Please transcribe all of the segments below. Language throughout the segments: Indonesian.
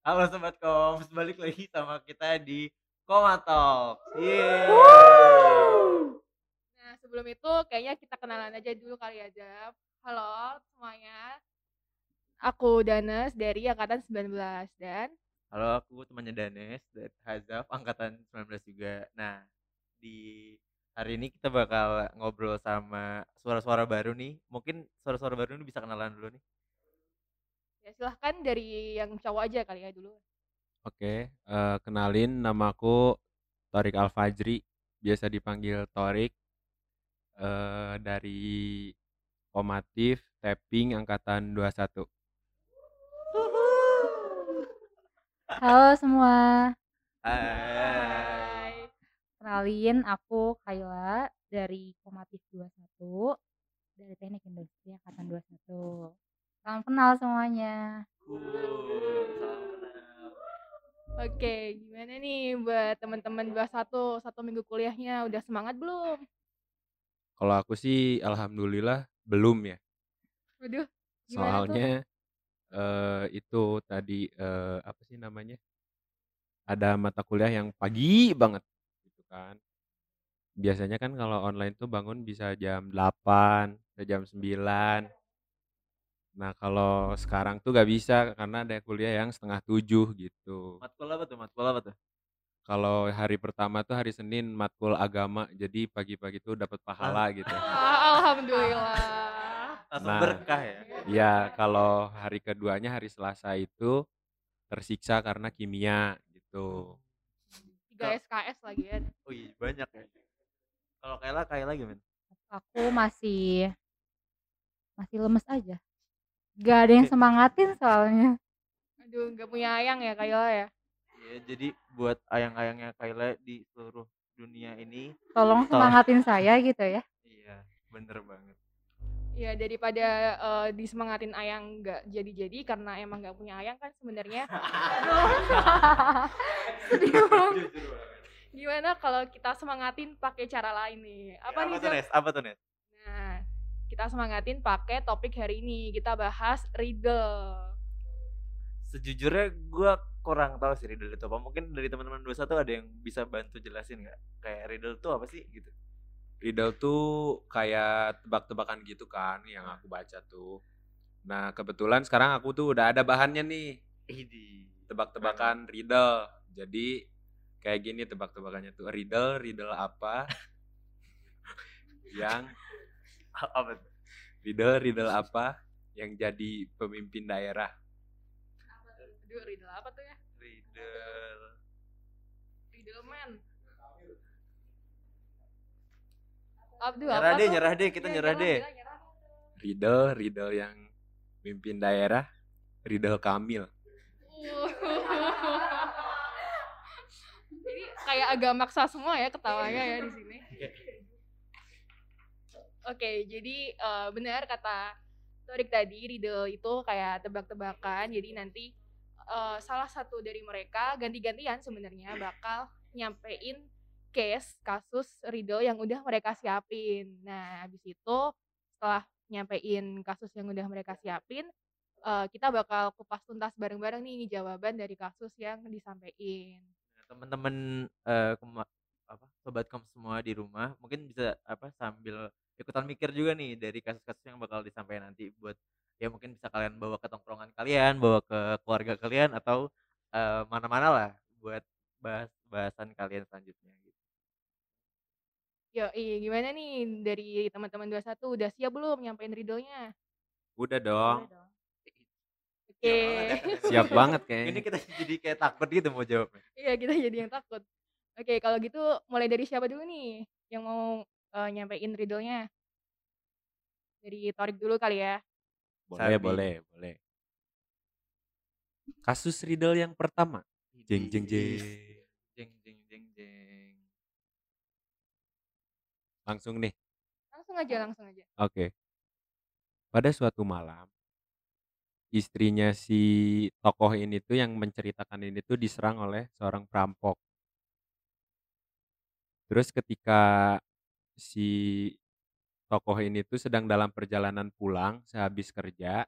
Halo Sobat Koms, balik lagi sama kita di Koma Talks. Yeay. Wuh. Nah, sebelum itu kayaknya kita kenalan aja dulu kali ya, Jap. Halo semuanya. Aku Danes dari angkatan 19 dan Halo, aku temannya Danes dari Hazaf angkatan 19 juga. Nah, di hari ini kita bakal ngobrol sama suara-suara baru nih. Mungkin suara-suara baru ini bisa kenalan dulu nih. Ya silahkan dari yang cowok aja kali ya dulu. Oke, eh, kenalin nama aku Torik Alfajri, biasa dipanggil Torik. eh, dari Komatif Tapping angkatan 21. Halo semua, Hai. Hai. kenalin aku Kayla dari Komatif 21 dari Teknik Industri Angkatan 21. Salam kenal semuanya. Cool. Salam kenal. Oke, gimana nih buat teman-teman 21 satu minggu kuliahnya udah semangat belum? Kalau aku sih alhamdulillah belum ya. Waduh, gimana tuh? Soalnya eh, itu tadi eh, apa sih namanya? Ada mata kuliah yang pagi banget gitu kan. Biasanya kan kalau online tuh bangun bisa jam 8, bisa jam 9. Nah, kalau sekarang tuh gak bisa karena ada kuliah yang setengah tujuh gitu. Matkul apa tuh? Matkul apa tuh? Kalau hari pertama tuh hari Senin matkul agama, jadi pagi-pagi tuh dapat pahala gitu. Ah, Alhamdulillah. Langsung Nah, berkah ya. Ya, kalau hari keduanya hari Selasa itu tersiksa karena kimia gitu. Tiga SKS lagi ya. Oh iya, banyak ya. Kalau Kayla, Kayla gimana? Aku masih masih lemes aja. Gak ada yang semangatin soalnya. Aduh, nggak punya ayang ya Kayla ya. Ya, jadi buat ayang-ayangnya Kayla di seluruh dunia ini, Tolong Tolong. semangatin saya gitu ya. iya, bener banget. Ya daripada eh, disemangatin ayang nggak jadi-jadi karena emang nggak punya ayang kan sebenarnya. Gimana kalau kita semangatin pakai cara lain nih? Apa Ya, nih tuh? Nes? Apa tuh, Nes? Kita semangatin pakai topik hari ini. Kita bahas riddle. Sejujurnya gue kurang tahu sih riddle itu apa. Mungkin dari teman-teman 21 ada yang bisa bantu jelasin nggak? Kayak riddle itu apa sih gitu? Riddle tuh kayak tebak-tebakan gitu kan yang aku baca tuh. Nah, kebetulan sekarang aku tuh udah ada bahannya nih. Idi. Tebak-tebakan riddle. Jadi kayak gini tebak-tebakannya tuh. Riddle, riddle apa? yang Apa tuh? riddle, riddle apa yang jadi pemimpin daerah? Aduh, riddle apa tuh ya? Riddle. Riddle man. Aduh, Nyerah apa deh, tuh? nyerah deh, kita Iya, nyerah deh. nyerah, nyerah. Riddle, riddle yang mimpin daerah, riddle Kamil. Ini kayak agak maksa semua ya ketawanya ya di sini. Oke, jadi eh, benar kata Torik tadi riddle itu kayak tebak-tebakan. Jadi nanti eh, salah satu dari mereka ganti-gantian sebenarnya bakal nyampein case kasus riddle yang udah mereka siapin. Nah, habis itu setelah nyampein kasus yang udah mereka siapin, eh, kita bakal kupas tuntas bareng-bareng nih jawaban dari kasus yang disampaikan. Nah, teman-teman kema- apa sobat kom semua di rumah mungkin bisa apa sambil ikutan mikir juga nih dari kasus-kasus yang bakal disampaikan nanti buat ya mungkin bisa kalian bawa ke tongkrongan kalian, bawa ke keluarga kalian atau eh, mana-mana lah buat bahas bahasan kalian selanjutnya gitu. Yo, gimana nih dari teman-teman 21 udah siap belum nyampein riddle-nya? Udah dong. Oke. Siap banget Ini kayaknya. kita jadi kayak takut gitu mau jawabnya. Iya, kita jadi yang takut. Oke, kalau gitu mulai dari siapa dulu nih yang mau eh, nyampein riddle-nya? Dari Torik dulu kali ya. Boleh, Sabi. boleh, boleh. Kasus riddle yang pertama. Jeng, jeng, jeng. Jeng jeng jeng jeng. Langsung nih. Langsung aja, langsung aja. Oke. Pada suatu malam, istrinya si tokoh ini tuh yang menceritakan ini tuh diserang oleh seorang perampok. Terus ketika si tokoh ini tuh sedang dalam perjalanan pulang sehabis kerja,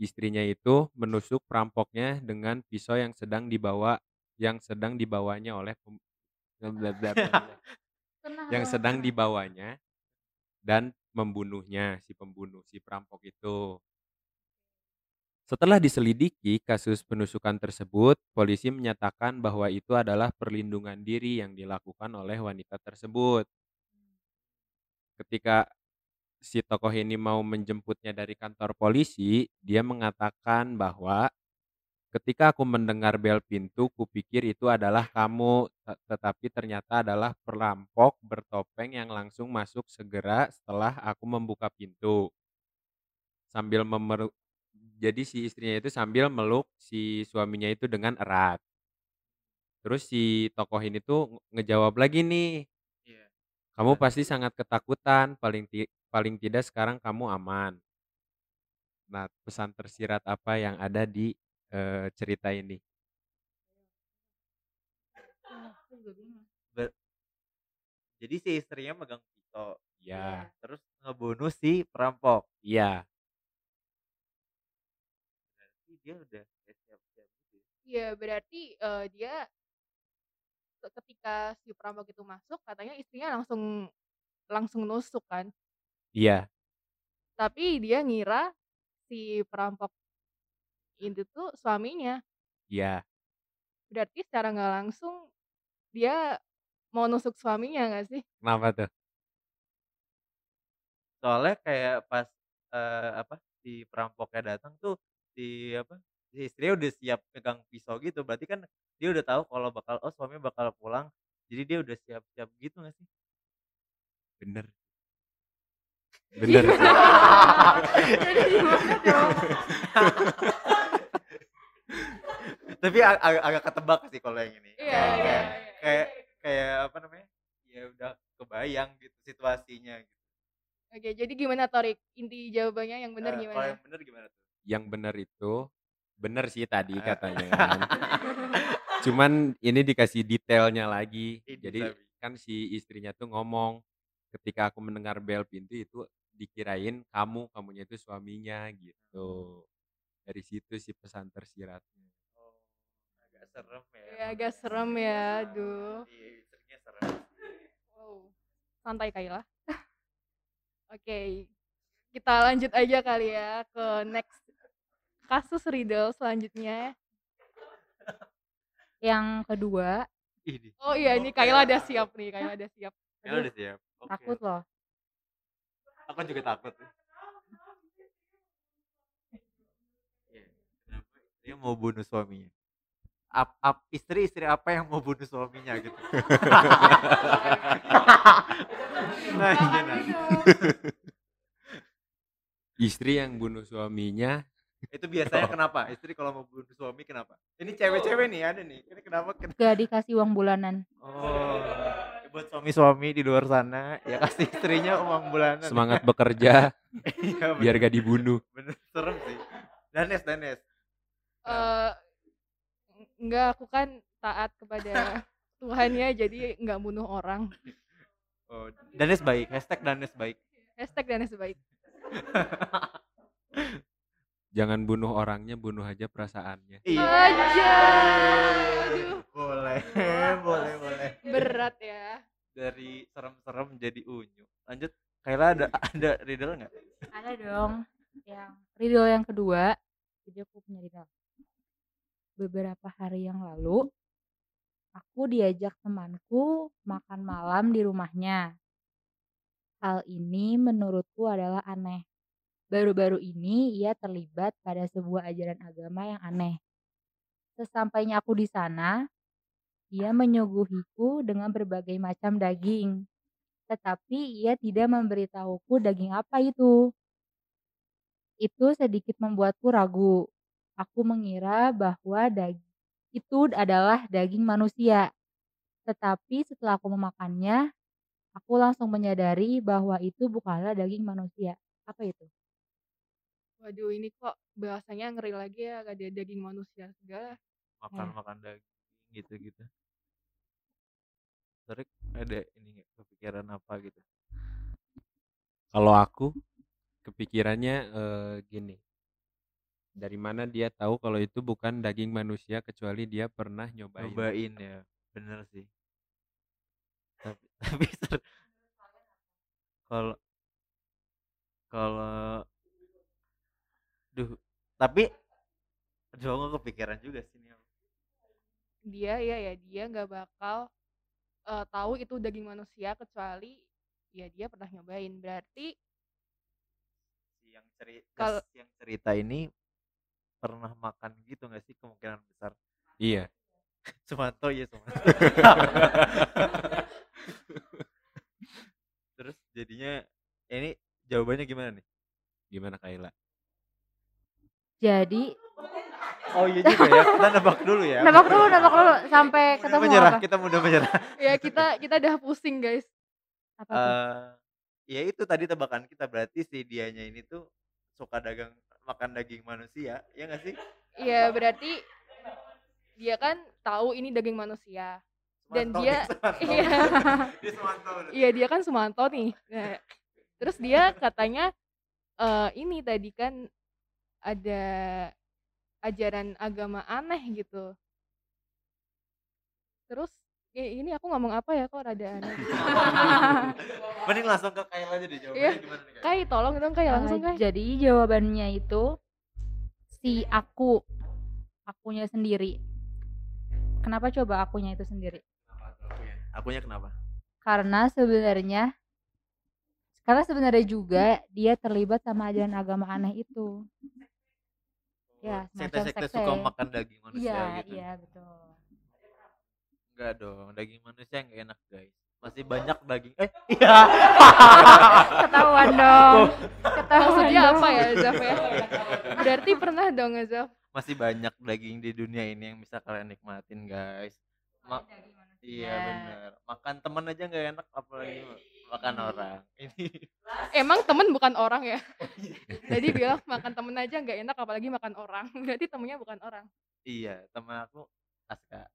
istrinya itu menusuk perampoknya dengan pisau yang sedang dibawa yang sedang dibawanya oleh pem yang sedang dibawanya dan membunuhnya si pembunuh, si perampok itu. Setelah diselidiki kasus penusukan tersebut, polisi menyatakan bahwa itu adalah perlindungan diri yang dilakukan oleh wanita tersebut. Ketika si tokoh ini mau menjemputnya dari kantor polisi, dia mengatakan bahwa ketika aku mendengar bel pintu, kupikir itu adalah kamu, te- tetapi ternyata adalah perampok bertopeng yang langsung masuk segera setelah aku membuka pintu. Sambil memeru jadi si istrinya itu sambil meluk si suaminya itu dengan erat. Terus si tokoh ini tuh ngejawab lagi nih. Kamu Gimana? pasti sangat ketakutan, paling ti- paling tidak sekarang kamu aman. Nah, pesan tersirat apa yang ada di eh, cerita ini? Iya, aku juga bingung. Ber- Jadi si istrinya megang pisau, Ya, terus ngebunuh si perampok. iya, Berarti dia udah kayak siap-siap gitu. ya. Iya, berarti eh, dia ketika si perampok itu masuk, katanya istrinya langsung langsung nusuk kan. iya, Tapi dia ngira si perampok itu tuh suaminya. iya. Berarti secara nggak langsung dia mau nusuk suaminya nggak sih? Kenapa tuh? Soalnya kayak pas eh, apa si perampoknya datang tuh si apa si istrinya udah siap pegang pisau gitu. Berarti kan dia udah tahu kalau bakal oh suaminya bakal pulang. Jadi dia udah siap-siap gitu gak sih? Bener. Bener gimana dong? Tapi ag- agak, agak ketebak sih kalau yang ini. Iya, iya, kayak, iya. kayak kayak apa namanya? Ya udah kebayang gitu situasinya gitu. Oke, jadi gimana Torik? Inti jawabannya yang benar Eh, Kalau gimana? yang bener gimana tuh? Yang bener itu bener sih tadi katanya kan. Cuman ini dikasih detailnya lagi. Ini Jadi tapi. kan si istrinya tuh ngomong ketika aku mendengar bel pintu itu dikirain kamu, kamunya itu suaminya gitu. Dari situ sih pesan tersiratnya. Oh, agak serem ya. Ya, agak serem ya, aduh. Iya, istrinya serem. Wow. Santai Kayla. Oke, kita lanjut aja kali ya ke next kasus riddle selanjutnya. Yang kedua, Ini. Oh iya, ini Kayla udah siap nih, Kayla udah siap. Ya udah siap. Oke. takut loh. Aku juga takut. Iya, Kenapa dia mau bunuh suaminya? Ap, ap, istri istri apa yang mau bunuh suaminya gitu? nah. Istri yang bunuh suaminya Itu biasanya kenapa? Istri kalau mau bunuh suami kenapa? Ini cewek-cewek nih ada nih. Ini kenapa? Ken- Gak dikasih uang bulanan. Oh, buat suami-suami di luar sana ya kasih istrinya uang bulanan. semangat bekerja Iya, biar gak dibunuh. bener serem sih. Danes, Danes. Eh enggak, aku kan taat kepada Tuhannya jadi nggak bunuh orang. Oh, Danes baik. Hashtag Danes baik. Hashtag dan sebaik. Jangan bunuh orangnya, bunuh aja perasaannya. Iya. Aja. Aduh. Boleh, boleh, boleh. Berat ya. Dari serem-serem jadi unyu. Lanjut. Kayla ada ada riddle nggak? Ada dong. Yang riddle yang kedua, jadi aku punya riddle. Beberapa hari yang lalu, aku diajak temanku makan malam di rumahnya. Hal ini menurutku adalah aneh. Baru-baru ini ia terlibat pada sebuah ajaran agama yang aneh. Sesampainya aku di sana, ia menyuguhiku dengan berbagai macam daging. Tetapi ia tidak memberitahuku daging apa itu. Itu sedikit membuatku ragu. Aku mengira bahwa daging itu adalah daging manusia. Tetapi setelah aku memakannya, aku langsung menyadari bahwa itu bukanlah daging manusia. Apa itu? Waduh, ini kok bahasanya ngeri lagi ya, gak ada daging manusia segala. Makan-makan daging gitu-gitu. Tarik ada ini kepikiran apa gitu? Kalau aku kepikirannya eh, gini. Dari mana dia tahu kalau itu bukan daging manusia kecuali dia pernah nyobain. Nyobain ya, bener sih. Tapi tapi kalau kalau duh, tapi aduh aku kepikiran juga sih ini. Dia ya ya dia nggak bakal eh, tahu itu daging manusia kecuali ya dia pernah nyobain. Berarti Si yang cerita Kal- yang cerita ini pernah makan gitu nggak sih kemungkinan besar? Iya. Sumanto ya Sumanto. Terus jadinya ini jawabannya gimana nih? Gimana Kaila? Jadi Oh iya juga ya, kita nebak dulu ya. nebak dulu, nebak dulu sampai Mudah ketemu menyerah, apa? kita mudah menyerah. ya kita kita udah pusing guys. Apa? Eh, ya itu tadi tebakan kita berarti si dianya ini tuh suka dagang makan daging manusia, ya nggak sih? Iya berarti dia kan tahu ini daging manusia. Dan Sumanto dia- nih. Iya. Dia Sumanto berarti. Iya dia kan Sumanto nih. Nah, terus dia katanya eh ini tadi kan ada ajaran agama aneh gitu. Terus ya ini aku ngomong apa ya kok rada aneh. Mending langsung ke Kail aja deh jawabannya Iya. gimana nih Kail? Kai tolong dong Kai langsung Eh, Kai. jadi jawabannya itu si aku, akunya sendiri. Kenapa coba akunya itu sendiri? Akunya? Akunya kenapa? Karena sebenarnya karena sebenarnya juga dia terlibat sama ajaran agama aneh itu. Ya, semacam sekte-sekte sekte. suka makan daging manusia Iya, gitu. iya betul. Enggak dong, daging manusia nggak enak guys. Masih banyak daging. Eh, iya. Ketahuan dong. Ketahuan Maksudnya dong. apa ya Zaf ya? Berarti pernah dong Zaf. Masih banyak daging di dunia ini yang bisa kalian nikmatin guys. Ma- iya bener. Makan temen aja nggak enak, apalagi makan orang. Ini. Emang temen bukan orang ya? Jadi bilang makan temen aja nggak enak apalagi makan orang. Berarti temennya bukan orang. Iya, temen aku Aska.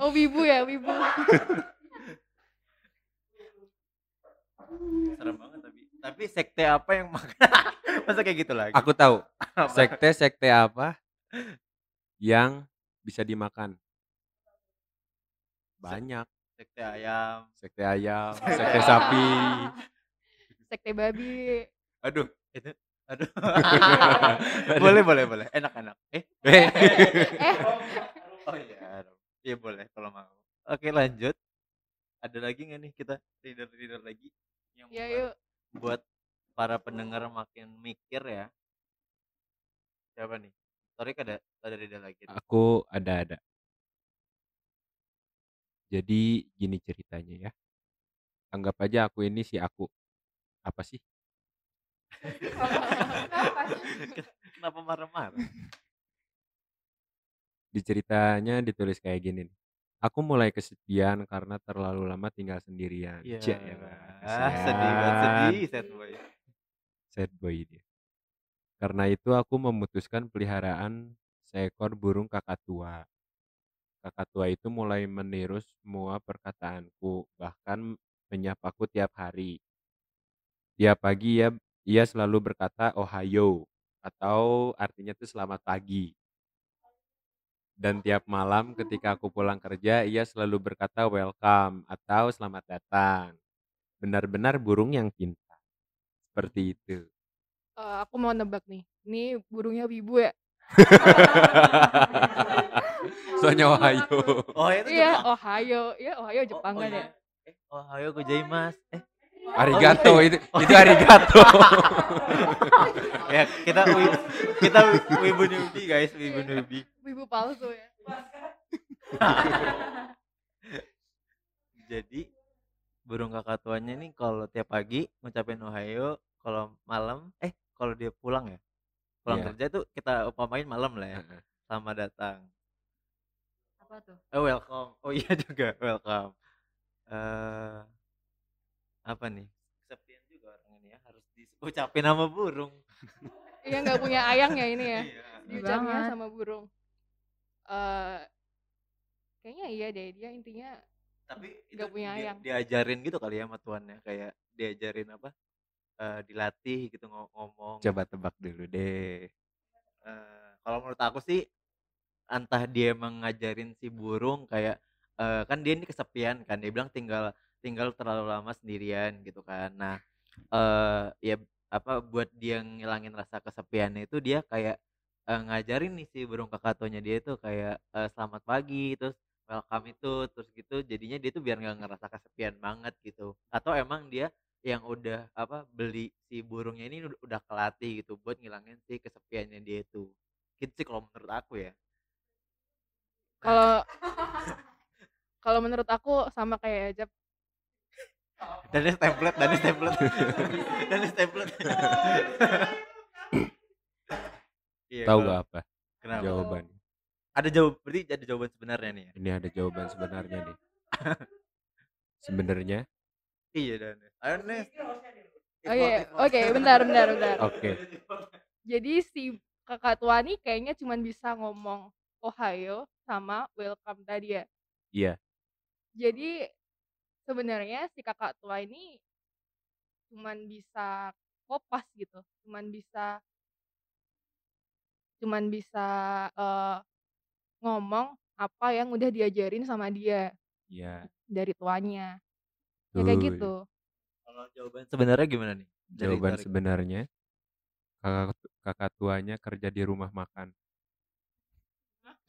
Oh wibu ya wibu. Serem banget tapi. Tapi sekte apa yang makan? Masa kayak gitu lagi? Aku tahu. Apa? Sekte-sekte apa yang bisa dimakan? Banyak. sekte ayam. Sekte ayam, sekte sapi. Sekte babi. Aduh, itu aduh. boleh, boleh, boleh. Enak-enak. Eh, Eh, Eh oh iya. Iya boleh kalau mau. Oke, lanjut. Ada lagi nggak nih kita reader-reader lagi yang ya buat, yuk. buat para pendengar makin mikir ya. Siapa nih? Sorry ada ada reader lagi. aku ada-ada. Jadi gini ceritanya ya. Anggap aja aku ini si aku. Apa sih? Kenapa marah-marah? Di ceritanya ditulis kayak gini nih. Aku mulai kesepian karena terlalu lama tinggal sendirian. Iya. Cek ya lah, Ah, sedih banget, sedih sad boy. Sad boy dia. Karena itu aku memutuskan peliharaan seekor burung kakak tua. Kakak tua itu mulai meniru semua perkataanku, bahkan menyapaku tiap hari. Tiap pagi ia, ia selalu berkata Ohio, atau artinya itu selamat pagi. Dan tiap malam ketika aku pulang kerja, ia selalu berkata welcome atau selamat datang. Benar-benar burung yang pintar. Seperti itu. Eh, aku mau nebak nih. Ini burungnya wibu ya? Soalnya Ohio. Oh, itu Iya, Jepang. Ohio. Ya, Ohio Jepang oh, kan iya. ya? Eh, Ohio gozaimasu. Eh, Arigato iya. itu itu arigato. ya kita wi- kita wi- wibu newbie guys, wibu Iya. newbie. Wibu palsu ya. Jadi burung kakak tuanya nih kalau tiap pagi ngucapin Ohio, kalau malam eh kalau dia pulang ya. Pulang Iya. kerja tuh kita upamain malam lah ya. Selamat datang. Apa tuh? Eh welcome. Oh iya juga welcome. Eh apa nih? Kesepian juga orang ini ya harus diucapin sama burung. Iya nggak punya ayang ya ini ya? Iya. Diucapnya banget. sama burung. Eh kayaknya iya deh dia intinya Tapi Nggak punya dia- ayang. diajarin gitu kali ya sama tuannya kayak diajarin apa? eee, dilatih gitu ngo ngomong. Coba tebak dulu deh. Eee, kalau menurut aku sih, entah dia emang ngajarin si burung kayak, eee, kan dia ini kesepian kan, dia bilang tinggal tinggal terlalu lama sendirian gitu kan. Nah, eee, ya apa, buat dia ngilangin rasa kesepiannya itu dia kayak, eee, ngajarin nih si burung kakatuanya dia itu kayak, eee, selamat pagi, terus welcome itu, terus gitu jadinya dia tuh biar nggak ngerasa kesepian banget gitu. Atau emang dia yang udah apa, beli si burungnya ini ud udah kelatih gitu buat ngilangin si kesepiannya dia itu. Gitu sih kalau menurut aku ya. Kalau kalau menurut aku sama kayak Ejep. Danis template Danis template Danis template. Iya, Tahu nggak apa kenapa? jawabannya? Ada jawab berarti ada jawaban sebenarnya nih ya? Ini ada jawaban sebenarnya nih. Sebenarnya Iya Danis. Ayo. Oke, Info info. oke, bentar bentar bentar. Oke. Jadi si kakak tua nih kayaknya cuman bisa ngomong "Ohayo" sama "welcome" tadi ya? Iya. Jadi sebenarnya si kakak tua ini cuman bisa kopas gitu, cuman bisa cuman bisa, eee, ngomong apa yang udah diajarin sama dia Iya. dari tuanya. Ya kayak gitu. Kalau jawaban sebenarnya gimana nih? Dari Jawaban sebenarnya kakak kakak tuanya kerja di rumah makan.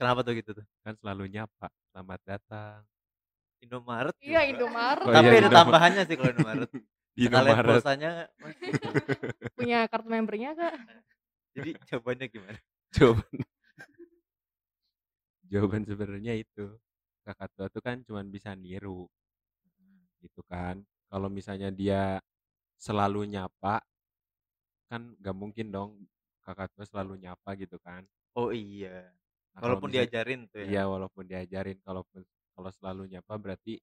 Kenapa tuh gitu tuh? Kan selalu nyapa, "Selamat datang." Indomaret Iya, juga. Indomaret. Oh Tapi iya, ada Indomaret. tambahannya sih kalau Indomaret. Di Indomaret. pulsanya Mas. Punya kartu membernya, Kak? Jadi jawabannya gimana? Jawaban jawaban sebenarnya itu, kakak tua tuh kan cuman bisa niru. Gitu kan. Kalau misalnya dia selalu nyapa, kan nggak mungkin dong kakak tua selalu nyapa gitu kan. Oh iya. Nah, kalau Walaupun misal diajarin tuh ya. iya, walaupun diajarin, kalaupun kalau selalu nyapa berarti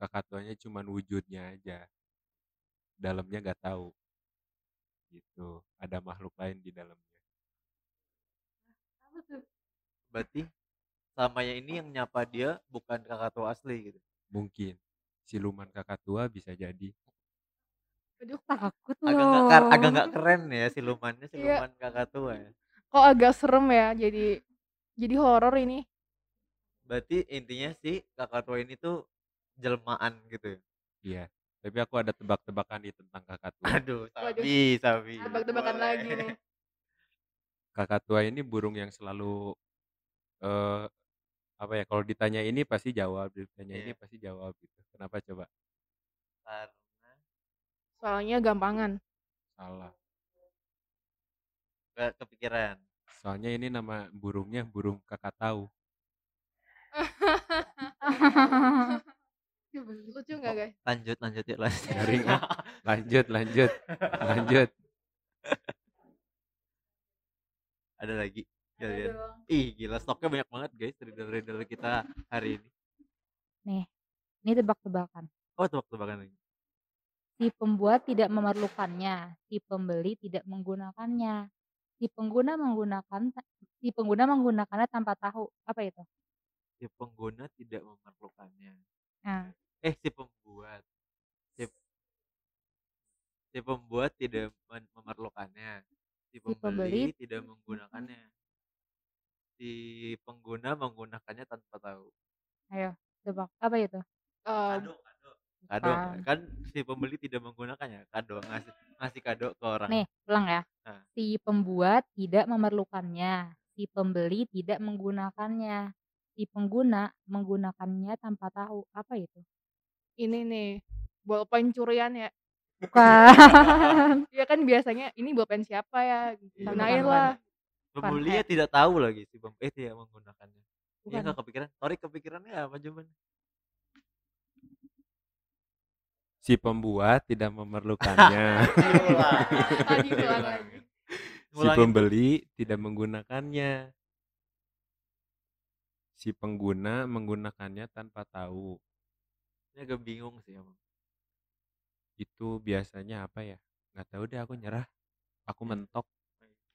kakak tuanya cuman wujudnya aja. Dalamnya nggak tahu. Gitu. Ada makhluk lain di dalamnya. Apa tuh? Berarti selamanya ini yang nyapa dia bukan kakak tua asli gitu. Mungkin. Siluman kakak tua bisa jadi. Aduh, Takut Agak nggak kar agak loh. nggak keren ya silumannya, Iya. siluman kakak tua ya. Kok agak serem ya jadi jadi horor ini. Berarti intinya sih kakak tua ini tuh jelmaan gitu ya. Iya. Tapi aku ada tebak-tebakan nih tentang kakak tua. Aduh, sabi, sabi. Tebak-tebakan lagi nih. Kakak tua ini burung yang selalu eh apa ya kalau ditanya ini pasti jawab, ditanya ini Iya. pasti jawab gitu. Kenapa coba? Karena Soalnya gampangan. Salah. nggak kepikiran. Soalnya ini nama burungnya burung kakak tahu. Lucu nggak, guys? Lanjut, lanjut yuk lanjut. Garing. Lanjut, lanjut. Lanjut. Ada lagi kalian? dong. Ih, gila stoknya banyak banget guys riddle-riddle kita hari ini. Nih, ini tebak-tebakan. Oh, tebak-tebakan lagi. Si pembuat tidak memerlukannya, si pembeli tidak menggunakannya. Si pengguna menggunakan si pengguna menggunakannya tanpa tahu. Apa itu? Si pengguna tidak memerlukannya. Nah, Eh, si pembuat. Si, si pembuat tidak men- memerlukannya. Si Si pembeli pembeli tidak menggunakannya. Si pengguna menggunakannya tanpa tahu. ayo tebak. Apa itu? Eh, Kado, Bukan. kan si pembeli tidak menggunakannya. Kado ngasih ngasih kado ke orang. Nih, ulang ya. Nah. Si pembuat tidak memerlukannya, si pembeli tidak menggunakannya. Si pengguna menggunakannya tanpa tahu. Apa itu? ini nih bolpen curian ya. Bukan. Iya kan biasanya ini bolpen siapa ya? Iya, Gunain lah. Pembelinya eh. tidak tahu lagi si pem eh tidak menggunakannya. Iya Bukan. nggak kepikiran. Sorry kepikirannya apa jawabannya? Si pembuat tidak memerlukannya. Lagi. si pembeli tidak menggunakannya. Si pengguna menggunakannya tanpa tahu. Ini agak bingung sih emang. Itu biasanya apa ya? Nggak tahu deh aku nyerah. Aku Ya. mentok.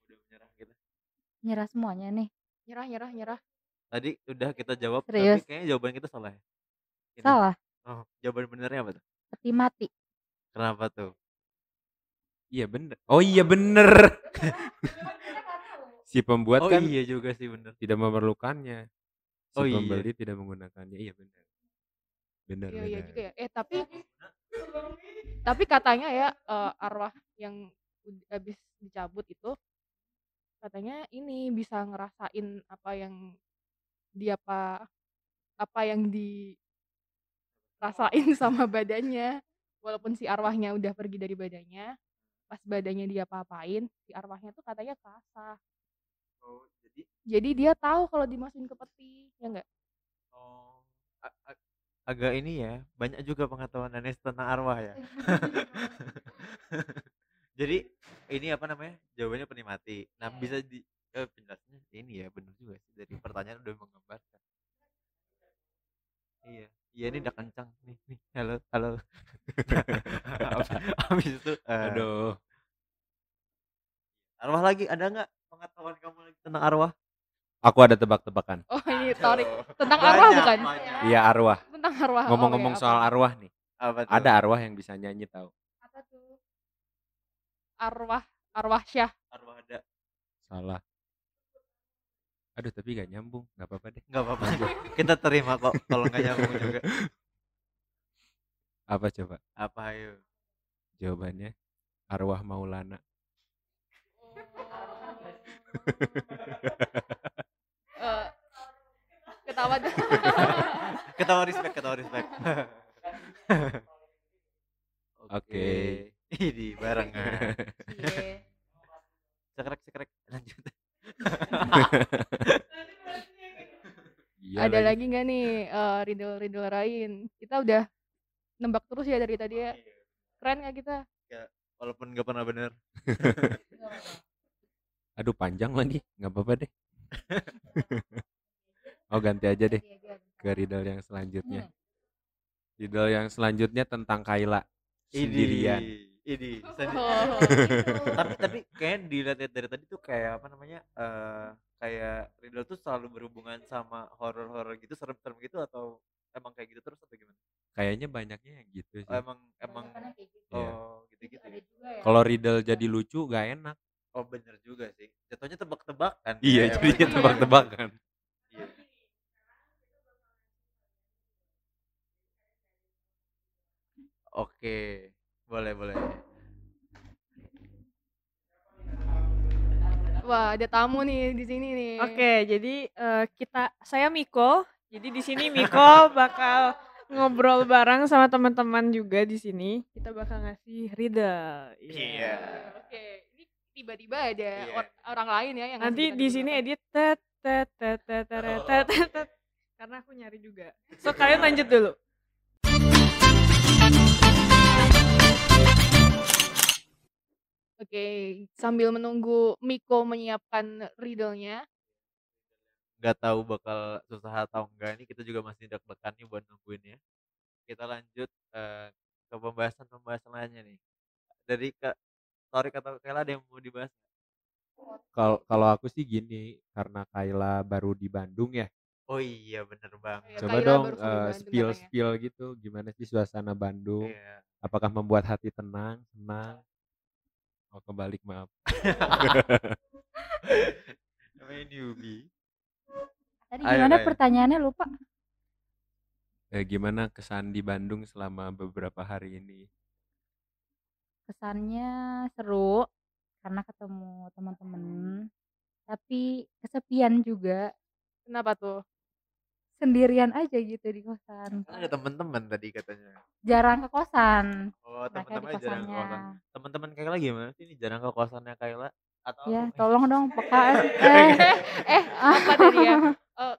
Udah kita. Nyerah semuanya nih. Nyerah, nyerah, nyerah. Tadi udah kita jawab Serius? tapi kayaknya jawaban kita salah ya. Ini. Salah. Oh, jawaban benernya apa tuh? Peti mati. Kenapa tuh? Iya bener. Oh iya bener. si pembuat Oh kan iya juga sih bener. tidak memerlukannya. Si Oh iya. pembeli tidak menggunakannya. Iya bener. Bener Iya iya juga ya. Eh tapi tapi katanya ya eh, arwah yang habis dicabut itu katanya ini bisa ngerasain apa yang dia apa apa yang dirasain sama badannya walaupun si arwahnya udah pergi dari badannya pas badannya dia apa-apain si arwahnya tuh katanya kerasa Oh, jadi jadi dia tahu kalau dimasukin ke peti ya enggak oh a- a- agak ini ya, banyak juga pengetahuan Anes tentang arwah ya. Jadi ini apa namanya? Jawabannya peni mati. Nah, bisa di eh, penjelasannya ini ya, benar juga sih dari pertanyaan udah menggambarkan. Iya, iya ini udah kencang nih, nih. Halo, halo. Habis- itu eh, Aduh. arwah lagi ada nggak pengetahuan kamu lagi tentang arwah? Aku ada tebak-tebakan. oh ini Torik Aduh, tentang arwah banyak, bukan banyak. Iya arwah. tentang arwah Ngomong-ngomong Oke, soal apa? arwah nih. Apa tuh? Ada arwah yang bisa nyanyi tahu. apa tuh arwah arwah syah arwah ada. Salah. Aduh tapi gak nyambung. Gak apa-apa deh. Nggak apa-apa. Kita terima kok kalau nggak nyambung juga. Apa coba? Apa ayo? Jawabannya arwah Maulana. Eh, ketawa deh. Ketawa respect, ketawa respect. Oke. Ini barengan. Iya. Sekrek sekrek lanjut. Iya ada lagi. lagi nggak nih eh, riddle-riddle lain kita udah nembak terus ya dari tadi ya keren nggak kita Walaupun nggak pernah bener. Aduh panjang lagi. Gak apa-apa deh. oh ganti aja deh ke riddle yang selanjutnya. Riddle yang selanjutnya tentang Kaila sendirian. Ini. Oh, tapi tapi kayaknya dilihat dari tadi tuh kayak apa namanya? eh kayak Riddle tuh selalu berhubungan sama horor-horor gitu, serem-serem gitu atau emang kayak gitu terus atau gimana? Kayaknya banyaknya yang gitu sih. Oh, emang emang Iya. oh gitu-gitu. ya? Kalau riddle jadi lucu gak enak. Oh bener juga sih. Jatuhnya tebak-tebakan. Iya, ya, jadinya tebak-tebakan. Iya. Oke, boleh boleh. Wah ada tamu nih di sini nih Oke, jadi eh, kita saya Miko. Jadi di sini Miko bakal ngobrol bareng sama teman-teman juga di sini. Kita bakal ngasih riddle. Iya. oke ini tiba-tiba ada or- orang lain ya yang Nanti di sini apa. edit tet tet tet tet Oh. tet tet, tet. karena aku nyari juga. So kalian lanjut dulu. Oke sambil menunggu Miko menyiapkan riddle-nya Nggak tahu bakal susah atau enggak ini kita juga masih deg-degan nih buat nungguin ya. Kita lanjut eh, ke pembahasan-pembahasan lainnya nih. Dari Kak Torik atau Kayla ada yang mau dibahas? Kalau kalau aku sih gini, karena Kaila baru di Bandung ya. Oh iya bener banget. Ya, Coba Kaila dong Bandung spill spill gitu, gimana sih suasana Bandung? Iya. Apakah membuat hati tenang, senang? Oh kebalik maaf. Namanya newbie. Tadi Ayo, gimana Kak. pertanyaannya lupa? Eh, gimana kesan di Bandung selama beberapa hari ini? Kesannya seru karena ketemu teman-teman. Tapi kesepian juga, kenapa tuh sendirian aja gitu di kosan. Kan ada teman-teman tadi katanya. Jarang ke kosan. Oh teman-teman jarang ke kosan. Teman-teman Kayla gimana sih ini jarang ke kosannya Kayla? Atau Ya, apa? tolong dong peka. Eh, eh apa tadi ya Eh,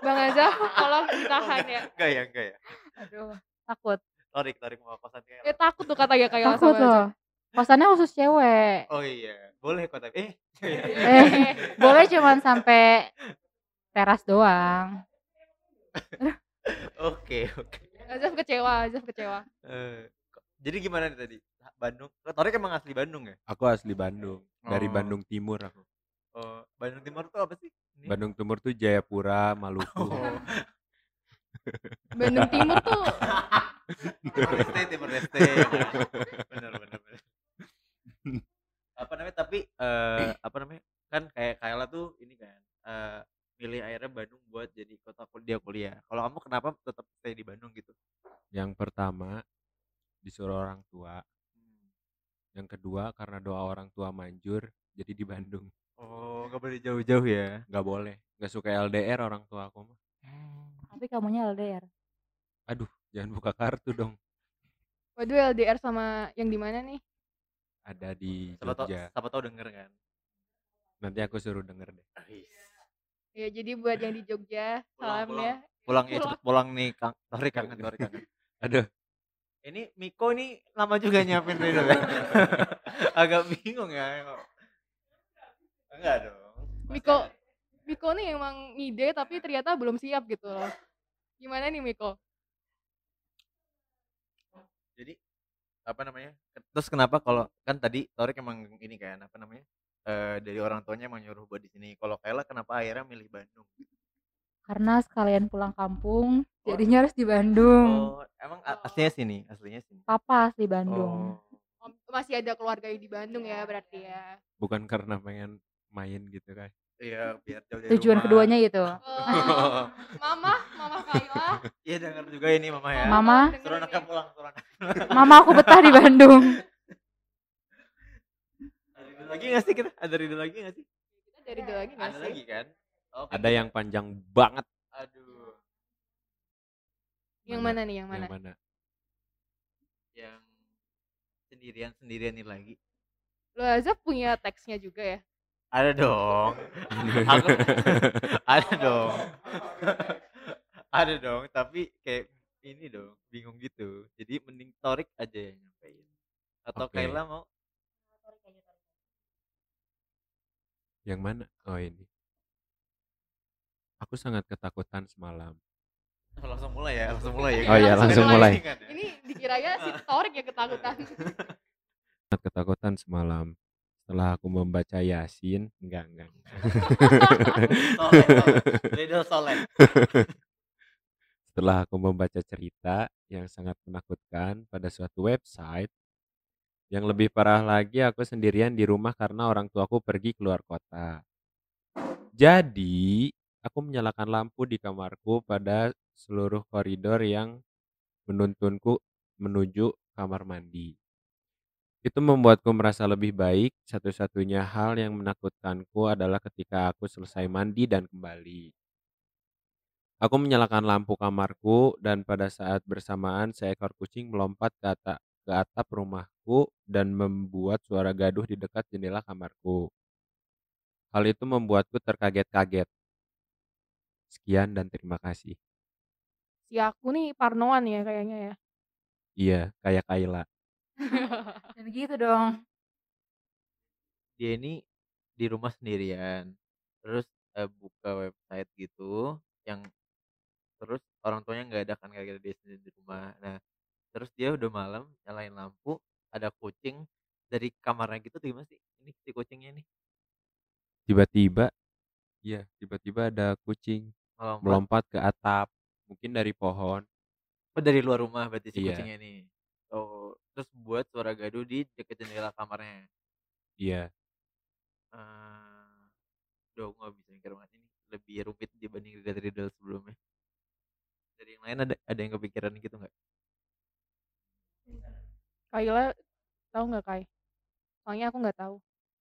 Bang Azaf tolong ditahan ya Enggak ya, enggak ya. aduh takut. Torik, Torik mau ke kosan Kayla. eh takut tuh katanya kayak Takut loh. Kosannya khusus cewek. Oh iya, boleh kok tapi eh. Eh, boleh cuman sampai teras doang. Oke, oke. Azaf kecewa, Azaf kecewa. Uh, jadi gimana nih tadi? Bandung. Lo Torik emang asli Bandung ya? Aku asli Bandung. Dari. Oh. Bandung Timur aku. Oh, Bandung Timur tuh apa sih? Ini? Bandung Timur tuh Jayapura, Maluku. Oh. Bandung Timur tuh Timur Leste, Timur Leste. bener, bener, bener. Apa namanya? Tapi uh, apa namanya? Kan kayak Kayla tuh ini kan uh, milih akhirnya Bandung buat jadi kota dia kuliah. Kalau kamu kenapa tetap stay di Bandung gitu? Yang pertama disuruh orang tua. Hmm. yang kedua karena doa orang tua manjur jadi di Bandung. Oh nggak boleh jauh-jauh ya? Nggak boleh. Gak suka LDR orang tua aku mah. Hmm. tapi kamunya LDR aduh jangan buka kartu dong. Waduh LDR sama yang di mana nih? Ada di Jogja. siapa tahu denger kan? Nanti aku suruh denger deh. Iya. Ya jadi buat yang di Jogja, Pulang, salam pulang. ya. Pulang ya cepet pulang nih, Kang. Sorry kangen, sorry kangen. Aduh, Ini Miko ini lama juga nyiapin Riddle ya. Agak bingung ya. Enggak dong. Miko, ada. Miko nih emang ngide tapi ternyata belum siap gitu loh. Gimana nih Miko? Jadi apa namanya? Terus kenapa kalau kan tadi Torik emang ini kan apa namanya? Eh dari orang tuanya emang nyuruh buat di sini. Kalau Kayla kenapa akhirnya milih Bandung? Karena sekalian pulang kampung, Oh. jadinya harus di Bandung. Oh, emang a- aslinya sini, aslinya sini. Papa asli Bandung. Oh. Oh, masih ada keluarga yang di Bandung ya berarti ya. bukan karena pengen main gitu kan. Iya, biar jauh dari Tujuan rumah. keduanya itu. Oh, mama, mama Kayla. Iya denger juga ini mama ya. Mama. Suruh anaknya nih. pulang, suruh anaknya. Mama aku betah di Bandung. Ada lagi gak sih kita? Ada ide lagi gak sih? Kita dari dulu lagi nggak Ada sih? lagi kan? Oke. Ada yang panjang banget. Aduh. Yang mana nih? Yang mana? Yang mana? Yang sendirian sendirian ini lagi. Lo Azab punya teksnya juga ya? Ada dong. Aku ada dong. ada dong, tapi kayak ini dong, bingung gitu. Jadi mending Torik aja yang nyampein. Atau Oke. Kayla mau? Yang mana? Oh ini. Aku sangat ketakutan semalam. Oh, langsung mulai ya, langsung mulai ya. Oh iya, langsung mulai. Kan, ya? Ini dikiranya si Torik yang ketakutan. Sangat ketakutan semalam. Setelah aku membaca Yasin, enggak enggak. Soleh, soleh. Setelah aku membaca cerita yang sangat menakutkan pada suatu website, yang lebih parah lagi aku sendirian di rumah karena orang tuaku pergi keluar kota. Jadi, aku menyalakan lampu di kamarku pada seluruh koridor yang menuntunku menuju kamar mandi. Itu membuatku merasa lebih baik. Satu-satunya hal yang menakutkanku adalah ketika aku selesai mandi dan kembali. Aku menyalakan lampu kamarku dan pada saat bersamaan seekor kucing melompat ke atap, rumahku dan membuat suara gaduh di dekat jendela kamarku. Hal itu membuatku terkaget-kaget. Sekian dan terima kasih. Si aku nih parnoan ya kayaknya ya. Iya, kayak Kayla. Dan gitu dong. Dia ini di rumah sendirian. Terus eh, buka website gitu yang terus orang tuanya nggak ada kan gara-gara dia sendiri di rumah. Nah, terus dia udah malam nyalain lampu, ada kucing dari kamarnya gitu tuh gimana sih? Ini si kucingnya nih Tiba-tiba, iya, tiba-tiba ada kucing melompat. melompat ke atap, mungkin dari pohon. Oh, dari luar rumah berarti si Iya. kucingnya nih. Oh, terus buat suara gaduh di deket jendela kamarnya. Iya, Eh, Duh, nggak bisa mikir banget ini lebih rumit dibanding riddle-riddle sebelumnya. Dari yang lain ada ada yang kepikiran gitu nggak? Kayla tahu nggak Kai? Soalnya aku nggak tahu.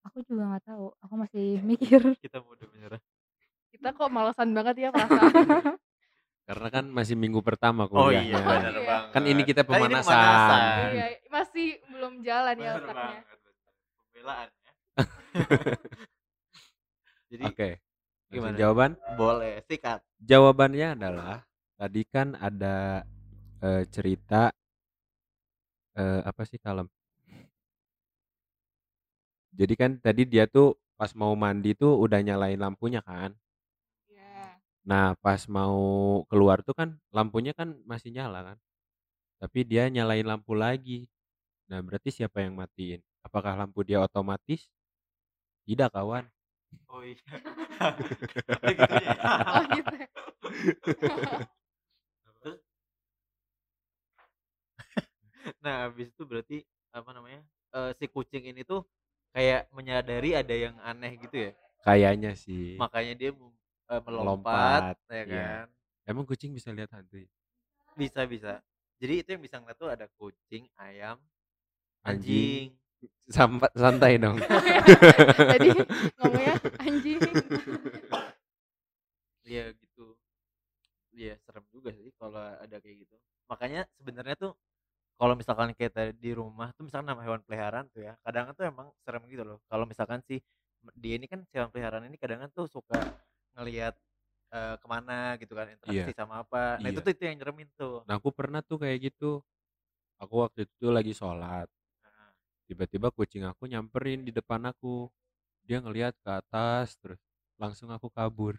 Aku juga nggak tahu. Aku masih mikir. Kita mau udah menyerah. Kita kok malesan banget ya perasaan. karena kan masih minggu pertama Oh kuliahnya. iya, benar Iya. banget. Kan ini kita Kan ini pemanasan. iya, masih belum jalan ya Bener otaknya. banget. Pembelaan ya. Jadi Oke, langsung gimana? jawaban? boleh sikat. Jawabannya adalah tadi kan ada eh, cerita eh, apa sih kalem. Jadi kan tadi dia tuh pas mau mandi tuh udah nyalain lampunya kan. Iya. Nah pas mau keluar tuh kan lampunya kan masih nyala kan. Tapi dia nyalain lampu lagi. Nah berarti siapa yang matiin? Apakah lampu dia otomatis? Tidak kawan. Oh iya. Ada gitunya ya. Oh gitu. Terus Nah, habis itu berarti apa namanya? eh, si kucing ini tuh kayak menyadari ada yang aneh gitu ya. Kayaknya sih. Makanya dia eh, melompat, Melompat, ya iya. kan. Emang kucing bisa lihat hantu ya? Bisa bisa. Jadi itu yang bisa ngeliat tuh ada kucing, ayam, Anjing. anjing. Sampa santai dong. Ya, tadi ngomongnya anjing. Iya gitu. Iya serem juga sih kalau ada kayak gitu. Makanya sebenarnya tuh kalau misalkan kita di rumah tuh misalkan nama hewan peliharaan tuh ya, kadang tuh emang serem gitu loh. Kalau misalkan si dia ini kan hewan peliharaan ini kadang tuh suka ngelihat eh, ke mana gitu kan interaksi Iya. sama apa. Nah itu Iya. tuh itu yang nyeremin tuh. Nah, aku pernah tuh kayak gitu. Aku waktu itu lagi sholat. Tiba-tiba kucing aku nyamperin di depan aku. Dia ngelihat ke atas terus langsung aku kabur.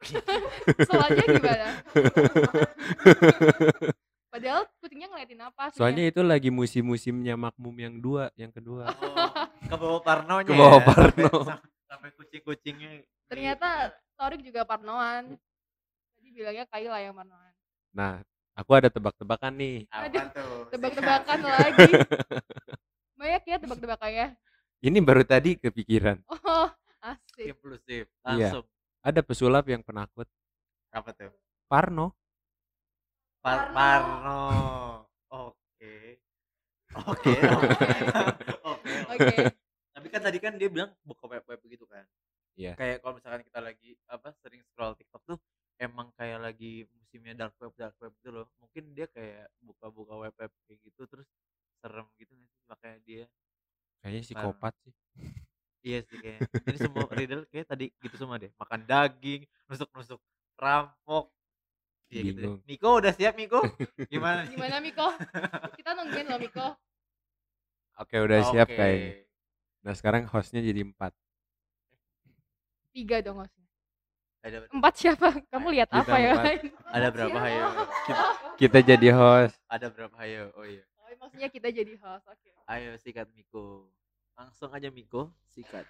Soalnya gimana? Padahal kucingnya ngeliatin apa sih? Soalnya itu lagi musim-musimnya makmum yang dua, yang kedua. Oh, ke bawah parnonya Ke bawah ya, sampai- parno. sam- Sampai kucing-kucingnya. di- Ternyata Torik juga parnoan. Tadi bilangnya Kayla yang parnoan. Nah, aku ada tebak-tebakan nih. apa Aduh, tuh? Tebak-tebakan lagi. Banyak ya tebak-tebakannya. Ini baru tadi kepikiran. Oh, asik. Impulsif. Iya. Langsung. Ada pesulap yang penakut. Apa tuh? Parno. Par Parno. Parno. Oke. Oke, oke. Oke. Tapi kan tadi kan dia bilang buka web-web gitu kan. Iya. Kayak kalau misalkan kita lagi apa sering scroll TikTok tuh emang kayak lagi musimnya dark web dark web gitu loh. Mungkin dia kayak buka-buka web-web kayak gitu terus serem gitu sih makanya dia Kayaknya psikopat sih. Iya sih kayaknya. Jadi semua riddle kayak tadi gitu semua deh. Makan daging, nusuk-nusuk rampok. Iya gitu. Bingung. Miko udah siap Miko? Gimana? Gimana Miko? Kita nungguin loh Miko. Oke, udah siap Oke. kayaknya. Nah, sekarang hostnya jadi empat. Tiga dong hostnya. Ada Empat siapa? Kamu lihat Kita apa ya? ada berapa hayo? Kita jadi host. Ada berapa hayo? Oh iya. Oh, maksudnya kita jadi host. Oke. Ayo sikat Miko. Langsung aja Miko sikat.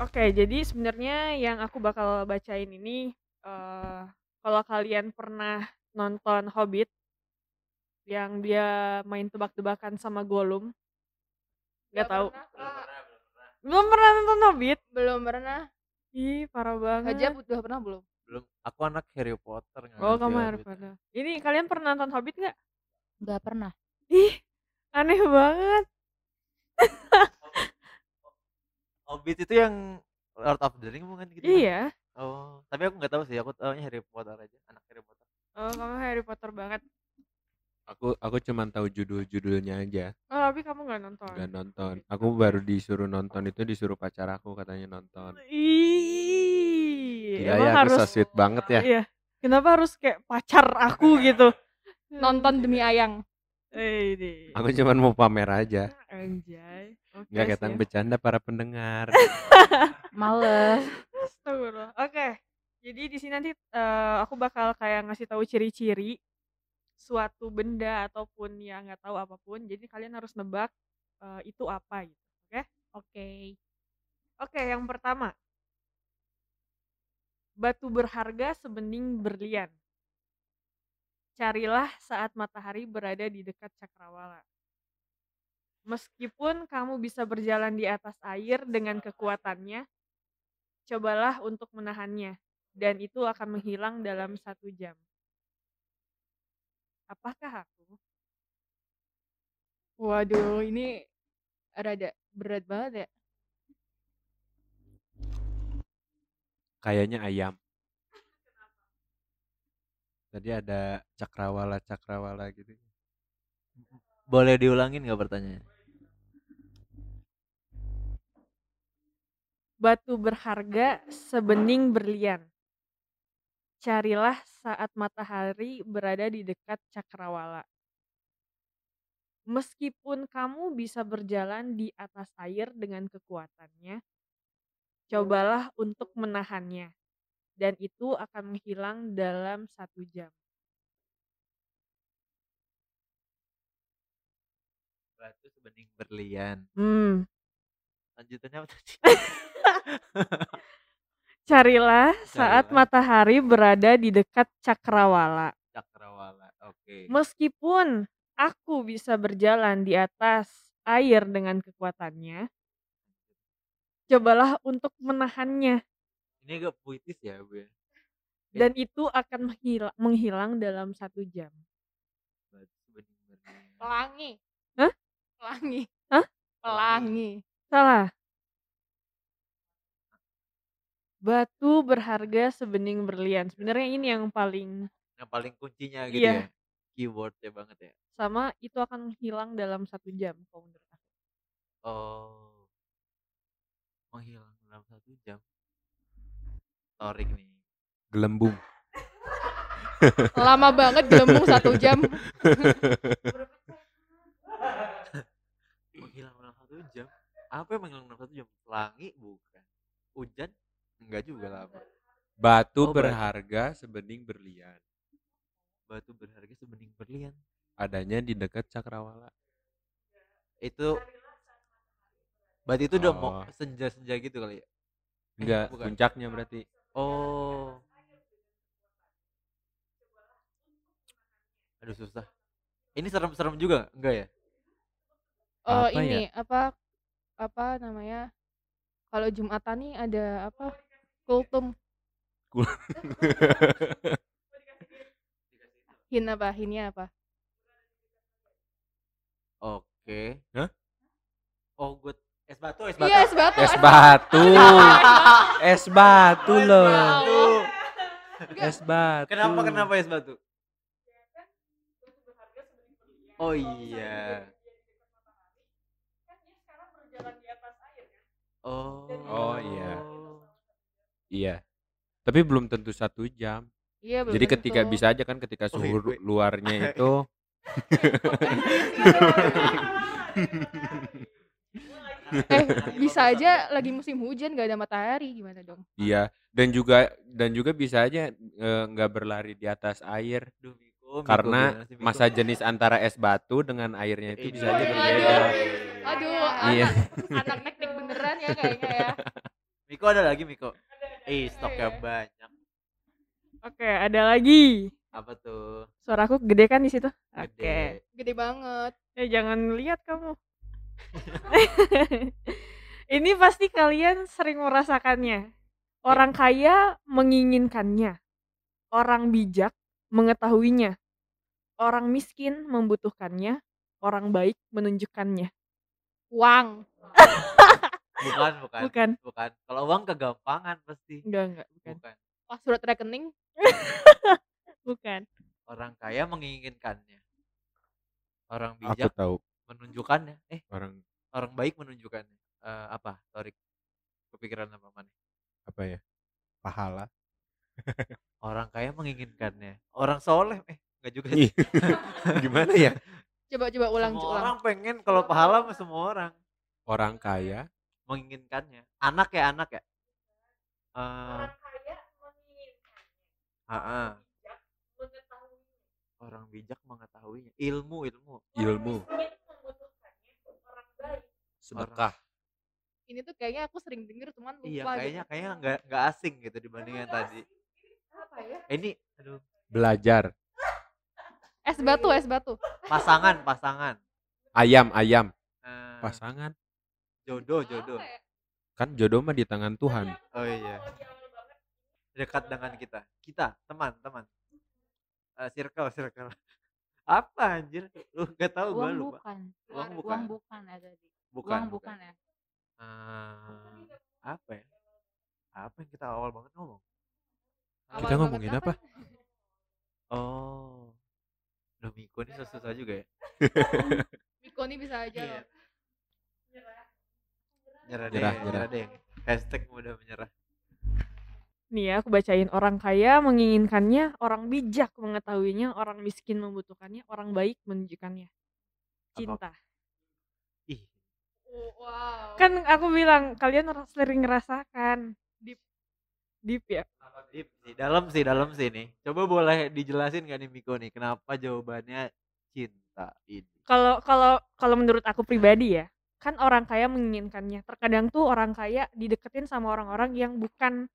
Oke, jadi sebenarnya yang aku bakal bacain ini eh kalau kalian pernah nonton Hobbit yang dia main tebak-tebakan sama Gollum, nggak tahu. Belum pernah nonton Hobbit? Belum pernah. Ih, parah banget. Hajab udah pernah belum? Belum. Aku anak Harry Potter. Oh, kamu harus pernah. Ini kalian pernah nonton Hobbit nggak? Nggak pernah. Ih, aneh banget. Hobbit itu yang Lord of the Ring bukan gitu? kan? Iya. Oh, tapi aku nggak tahu sih. Aku tahunya Harry Potter aja. Anak Harry Potter. Oh, kamu Harry Potter banget. Aku aku cuman tahu judul-judulnya aja, Oh, tapi kamu nggak nonton. nggak nonton. Aku baru disuruh nonton itu disuruh pacar aku katanya nonton. Emang ya, harus so sweet banget ya. Iya. Kenapa harus kayak pacar aku gitu? Nonton demi ayang. Eh, ini. Aku cuman mau pamer aja. Anjay. Oke. Nggak kaitan bercanda para pendengar. Males. Astagfirullah. Oke. Jadi di sini nanti eh, aku bakal kayak ngasih tahu ciri-ciri suatu benda ataupun ya nggak tahu apa pun. Jadi kalian harus nebak eh, itu apa gitu. Oke? Oke. Oke, yang pertama. Batu berharga sebening berlian. Carilah saat matahari berada di dekat cakrawala. Meskipun kamu bisa berjalan di atas air dengan kekuatannya, cobalah untuk menahannya, dan itu akan menghilang dalam satu jam. Apakah aku? Waduh, ini rada berat banget ya. Kayaknya ayam. Tadi ada cakrawala-cakrawala gitu. Boleh diulangin nggak pertanyaannya? Batu berharga sebening berlian. Carilah saat matahari berada di dekat cakrawala. Meskipun kamu bisa berjalan di atas air dengan kekuatannya, cobalah untuk menahannya, dan itu akan menghilang dalam satu jam. Batu sebening berlian. Hmm. Lanjutannya apa tadi? Carilah saat Carilah. matahari berada di dekat cakrawala. Cakrawala. Oke. Meskipun aku bisa berjalan di atas air dengan kekuatannya, cobalah untuk menahannya Ini agak puitis ya, Bu, ya. dan itu akan menghila- menghilang dalam satu jam. Pelangi. Hah? Pelangi. Hah? Pelangi. Salah. Batu berharga sebening berlian. Sebenarnya ini yang paling Yang paling kuncinya gitu Iya. ya. Keywordnya banget ya. sama itu akan hilang dalam satu jam kalau menurut aku. Oh. Menghilang dalam satu jam. Torik nih. Gelembung. Lama banget gelembung satu jam. Menghilang dalam satu jam. Apa yang menghilang dalam satu jam? Pelangi bukan. Hujan enggak juga lama. Batu Oh, batu. berharga sebening berlian. Batu berharga sebening berlian. Adanya di dekat Cakrawala. Itu Berarti itu udah mau Oh. senja-senja gitu kali ya? Enggak, bukan. puncaknya berarti. Oh. Aduh susah. Ini serem-serem juga enggak ya? Oh Apa ya? ini apa apa namanya? Kalau Jumatan nih ada apa? Kultum. Hin apa? Hinnya apa? Oke. Hah? Oh, gue es batu, es batu. Iya es batu. es batu. es batu Es loh. batu. Es batu. Kenapa kenapa es batu? Oh iya. Oh. Oh, iya. Iya. Tapi belum tentu satu jam. Iya belum Jadi ketika tentu. bisa aja kan ketika Oh, suhu iya, ru- wait. luarnya itu eh bisa aja lagi musim hujan gak ada matahari gimana dong? iya dan juga dan juga bisa aja eh, nggak berlari di atas air Duh, Miko, Miko, karena Miko? masa jenis antara es batu dengan airnya itu bisa aja Aduh. berbeda. Aduh, Iya. anak, anak teknik beneran ya kayaknya ya. Miko ada lagi Miko. Eh, stoknya banyak. Oke, ada lagi. Apa tuh? Suaraku gede kan di situ? Oke. Gede. Gede banget. Eh jangan lihat kamu. Ini pasti kalian sering merasakannya. Orang kaya menginginkannya. Orang bijak mengetahuinya. Orang miskin membutuhkannya. Orang baik menunjukkannya. Uang. Bukan, bukan. Bukan. Bukan. Kalau uang kegampangan pasti. Enggak, enggak, bukan. Bukan. Password rekening. Bukan. Orang kaya menginginkannya. Orang Aku bijak tahu menunjukkannya. Eh, orang orang baik menunjukkannya. Eh, apa? Torik. Kepikiran apa mana? apa ya? Pahala. Orang kaya menginginkannya. Orang soleh eh enggak juga sih. Ih, Gimana ya? Coba coba ulang semua ulang. orang pengen kalau pahala mah semua orang Orang kaya menginginkannya. Anak ya anak ya. Eh, kaya menginginkannya. ah, ah. orang bijak mengetahuinya. Ilmu, ilmu. ilmu. Orang sedekah. Ini tuh kayaknya aku sering denger cuman lupa Iya, gitu. kayaknya kayaknya nggak nggak asing gitu dibanding yang tadi. Apa ya? Eh, Ini aduh, Belajar. Es batu, es batu. pasangan, pasangan. Ayam, ayam. Eh, Pasangan. Jodoh, jodoh. Apa ya? Kan jodoh mah di tangan Tuhan. Oh iya. Dekat dengan kita. Kita, teman, teman. Eh, circle, circle. Apa anjir? Lu gak tahu gua Uang lupa. bukan. Uang bukan. Uang bukan ya tadi. Bukan, Uang bukan ya. Eh, apa ya? Apa yang kita awal banget ngomong? Awal Kita ngomongin apa? Oh. Duh, Miko ini susah juga ya. Miko nih bisa aja Iya. loh. Nyerah deh, Nyerah, nyerah, nyerah. deh. Hashtag mudah menyerah. Nih ya, aku bacain orang kaya menginginkannya, orang bijak mengetahuinya, orang miskin membutuhkannya, orang baik menunjukkannya. Cinta. Ih, Oh, wow. Kan aku bilang kalian harus sering ngerasakan. Deep. Deep ya. deep sih, dalam sih, dalam sih nih. Coba boleh dijelasin gak nih Miko nih, kenapa jawabannya cinta ini? Kalau kalau kalau menurut aku pribadi ya, kan orang kaya menginginkannya. Terkadang tuh orang kaya dideketin sama orang-orang yang bukan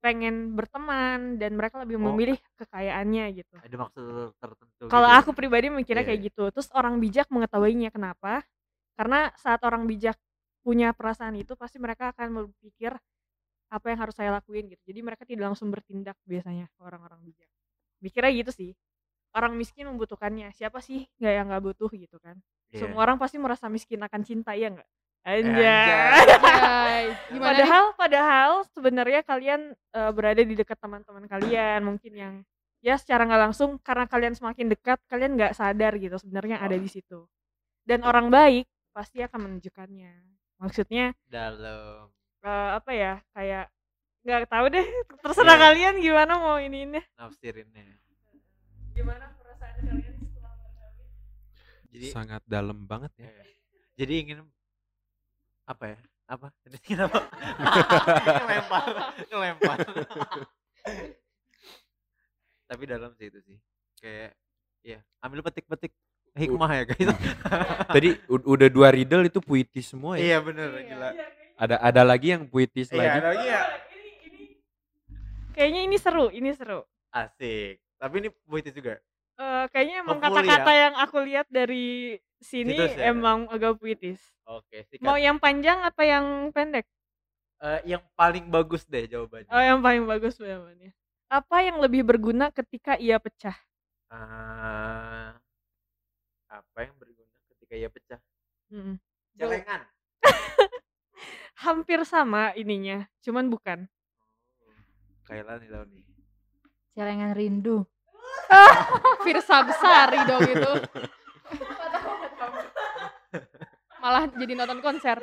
pengen berteman dan mereka lebih Oh. memilih kekayaannya gitu. Ada maksud tertentu Kalau gitu ya? aku pribadi mikirnya Iya, kayak iya. gitu. Terus orang bijak mengetahuinya kenapa? Karena saat orang bijak punya perasaan itu pasti mereka akan berpikir apa yang harus saya lakuin gitu. Jadi mereka tidak langsung bertindak biasanya orang-orang bijak. Mikirnya gitu sih. Orang miskin membutuhkannya. Siapa sih nggak yang nggak butuh gitu kan? Iya. Semua orang pasti merasa miskin akan cinta ya nggak? anjay. Gimana nih? Padahal padahal sebenarnya kalian eh, berada di dekat teman-teman kalian mungkin yang ya secara nggak langsung karena kalian semakin dekat kalian nggak sadar gitu sebenarnya ada di situ. Dan orang baik pasti akan menunjukkannya. Maksudnya Dalam. eh, apa ya kayak nggak tahu deh terserah Iya. kalian gimana mau ini ini Nafsirinnya. Gimana perasaan kalian setelah berkawin? Jadi Sangat dalam banget ya. Iya. Jadi ingin apa ya? Apa? Jadi ingin apa? ngelempar, ngelempar. Tapi dalam sih itu sih. Kayak ya, ambil petik-petik hikmah ya guys. Tadi udah dua riddle itu puitis semua ya. iya bener, Iya. gila. Ada ada lagi yang puitis Iya, lagi. ada lagi ya? Ini- ini- kayaknya ini seru ini seru Asik. Tapi ini puitis juga. Eh, kayaknya emang Hopefully kata-kata ya. yang aku lihat dari sini Situs ya? emang agak puitis. Oke, sikat. Mau yang panjang apa yang pendek? Eh, yang paling bagus deh jawabannya. Oh, yang paling bagus jawabannya. Apa yang lebih berguna ketika ia pecah? Ah, apa yang berguna ketika ia pecah? Mm-mm. Celengan. Hampir sama ininya, cuman bukan. Oh, Kayla nih. Celengan rindu. Firsa Besari dong itu. Malah jadi nonton konser.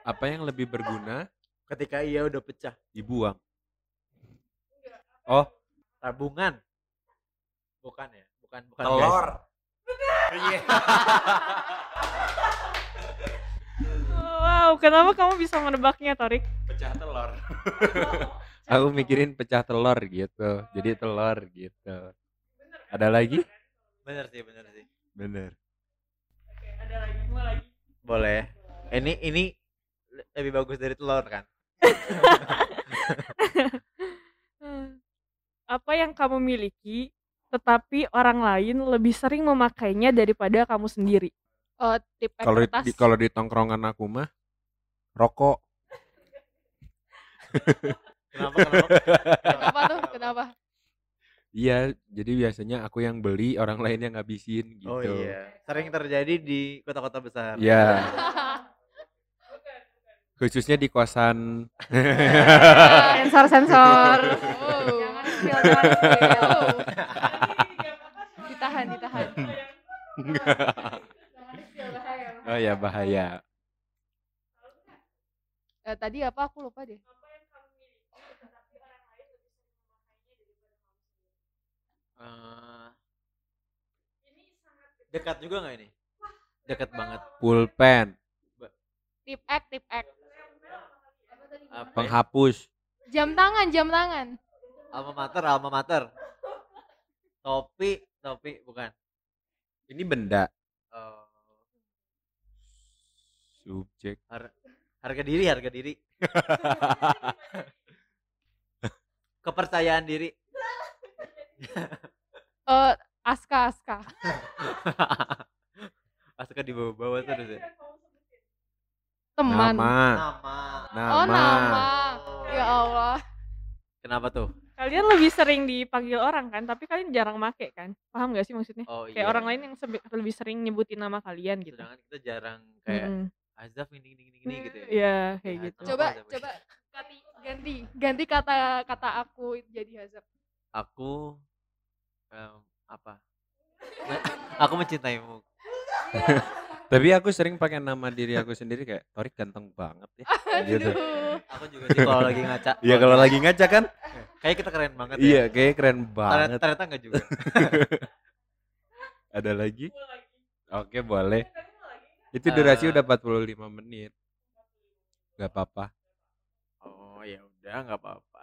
Apa yang lebih berguna Ketika ia udah pecah. dibuang. Oh, Tabungan. Bukan ya? Bukan, bukan Telur. Iya. Wow, kenapa kamu bisa menebaknya, Torik? pecah telur. aku mikirin pecah telur gitu. Jadi telur gitu. Ada lagi? Bener sih, bener sih. Bener. Oke, ada lagi, mau lagi. Boleh. Ini ini le- lebih bagus dari telur kan? Apa yang kamu miliki, tetapi orang lain lebih sering memakainya daripada kamu sendiri? Oh, tip Kalau di- kalau di tongkrongan aku mah rokok. Kenapa? Kenapa? Kenapa tuh? Kenapa? Iya, jadi biasanya aku yang beli, orang lain yang ngabisin gitu. Oh iya, sering terjadi di kota-kota besar. Iya, khususnya di kosan. Sensor sensor. Oh. Jangan. Oh. Ditahan, ditahan. oh ya bahaya. Eh, tadi apa aku lupa deh. Eh, dekat juga nggak ini? Dekat banget. Pulpen, Tip X, tip X. Apa ya? penghapus, Jam tangan, jam tangan. Alma mater, alma mater. Topi, topi bukan. ini benda. Eh, Subjek. har- harga diri, harga diri. Kepercayaan diri. Eh, Aska, Aska. Asuka di bawah-bawah terus ya. Teman. Nama. Nama. Nama. Oh, nama. Ya Allah. Kenapa tuh? Kalian lebih sering dipanggil orang kan, tapi kalian jarang make kan? Paham gak sih maksudnya? Oh Kayak iya. orang lain yang lebih sering nyebutin nama kalian gitu. Sedangkan kita jarang kayak Mm-mm. Azaf ini ini ini, ini gitu ya. Iya, kayak Ya, gitu. Coba, coba ganti, ganti, ganti kata kata aku jadi hazard. Aku em, apa? Me- aku mencintaimu. Tapi aku sering pakai nama diri aku sendiri kayak Torik ganteng banget ya. gitu. Aku juga sih kalau lagi ngaca. Iya kalau lagi ngaca kan? kayak kita keren banget ya. Iya, kayak keren banget. ternyata enggak juga. Ada lagi? Oke, boleh. Itu durasi Eh. udah 45 menit. Gak apa-apa. Oh, ya udah enggak apa-apa.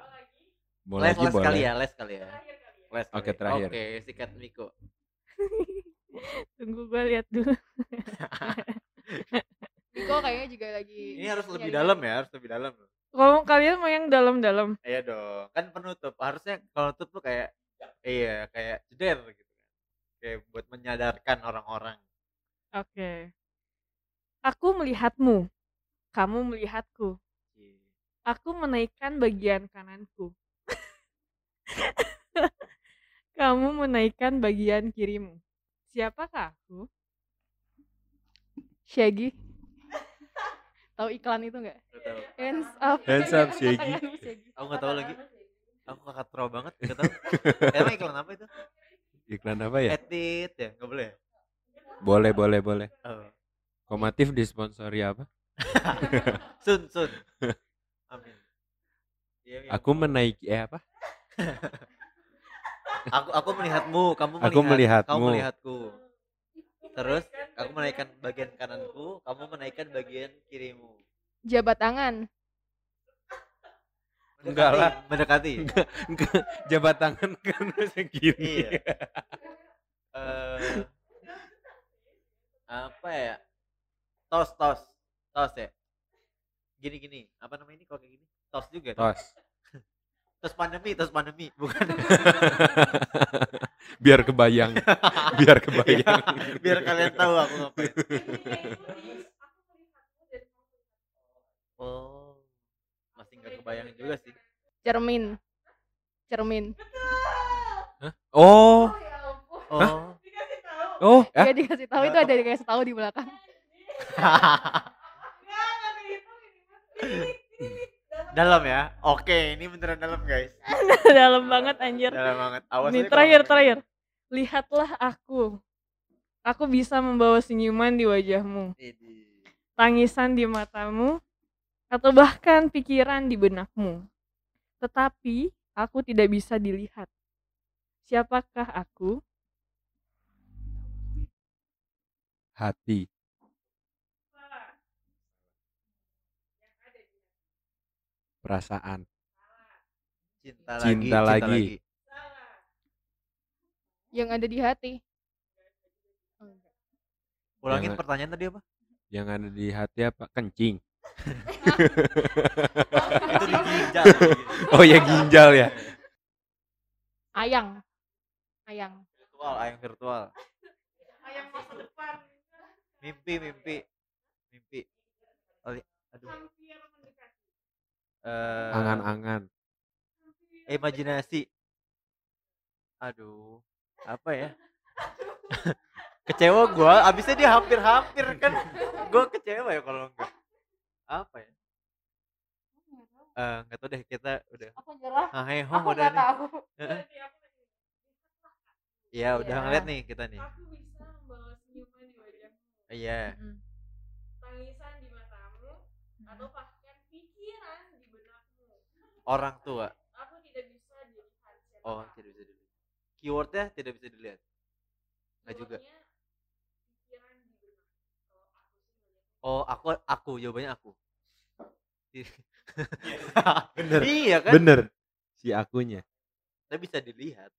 Mau Les lagi les boleh. kali ya, les kali ya. Oke, kali. terakhir. Oke, sikat Miko. Tunggu gue lihat dulu. Niko kayaknya juga lagi. Ini harus lebih nyari- dalam ya, harus lebih dalam. Kalau kalian mau yang dalam-dalam, Iya dong. Kan penutup. Harusnya kalau tutup tuh kayak iya, kayak jeder gitu kan. Kayak buat menyadarkan orang-orang. oke. Aku melihatmu. Kamu melihatku. Iya. Aku menaikkan bagian kananku. Kamu menaikkan bagian kirimu. Siapakah aku? Shaggy. Tahu iklan itu nggak? Nggak tahu. Hands up. Hands up, Shaggy. Aku nggak tahu lagi. Aku kakak tro banget, nggak tahu. Emang iklan apa itu? Iklan apa ya? Edit ya, nggak boleh. ya? Boleh, boleh, boleh. Oh. Komatif disponsori apa? Sun, sun. Amin. Iya, iya. Aku menaiki eh apa? aku aku melihatmu, kamu melihat, Aku melihatmu. kamu melihatku. Terus aku menaikkan bagian kananku, kamu menaikkan bagian kirimu. Jabat tangan. Enggak lah. Mendekati. Enggak, jabat tangan karena segini. Iya. Eh, apa ya? Tos, tos, tos ya. Gini gini, apa namanya ini kalau kayak gini? Tos juga. Tos. Tos pandemi, tos pandemi, bukan? Biar kebayang. Biar Iya, kebayang. biar kalian tahu aku ngapain. Oh, masih nggak kebayang juga sih. Cermin. Cermin. Oh, Oh, oh, Dia ya? dikasih tahu itu ada dikasih tahu di belakang. Dalam ya. Oke, ini beneran dalam guys. Dalam banget anjir. Dalam banget. Awas Nih aja kalau terakhir ngomong terakhir. Lihatlah aku. Aku bisa membawa senyuman di wajahmu, tangisan di matamu, atau bahkan pikiran di benakmu. Tetapi aku tidak bisa dilihat. Siapakah aku? Hati. Perasaan. Cinta, lagi, Cinta lagi. Yang ada di hati. Ulangin pertanyaan tadi apa? Yang ada di hati apa? Kencing. Itu di ginjal. Oh ya ginjal ya. Ayang. Ayang. virtual, ayang virtual. Mimpi, mimpi. Mimpi. Oli- Aduh. Eh, Angan-angan. imajinasi. Aduh. Apa ya? kecewa gua, abisnya dia hampir-hampir kan. Gua kecewa ya kalau enggak. Apa ya? Eh, enggak tahu deh kita udah. Aku nyerah. Ah, hei, Aku udah nggak nih. tahu. Heeh. Iya, udah Iya. ngeliat nih kita nih. Aku bisa membawa senyuman di wajahmu, Iya. Tangisan di matamu, atau pikiran di benakmu. Orang tua. Aku tidak bisa dilihat siapa Oh, tidak bisa dilihat. Keywordnya tidak bisa dilihat. Enggak juga. pikiran di benak. Kalau aku sih ngeliatnya Oh, aku aku jawabannya aku. Bener. iya kan? Bener. Si akunya. Tapi bisa dilihat.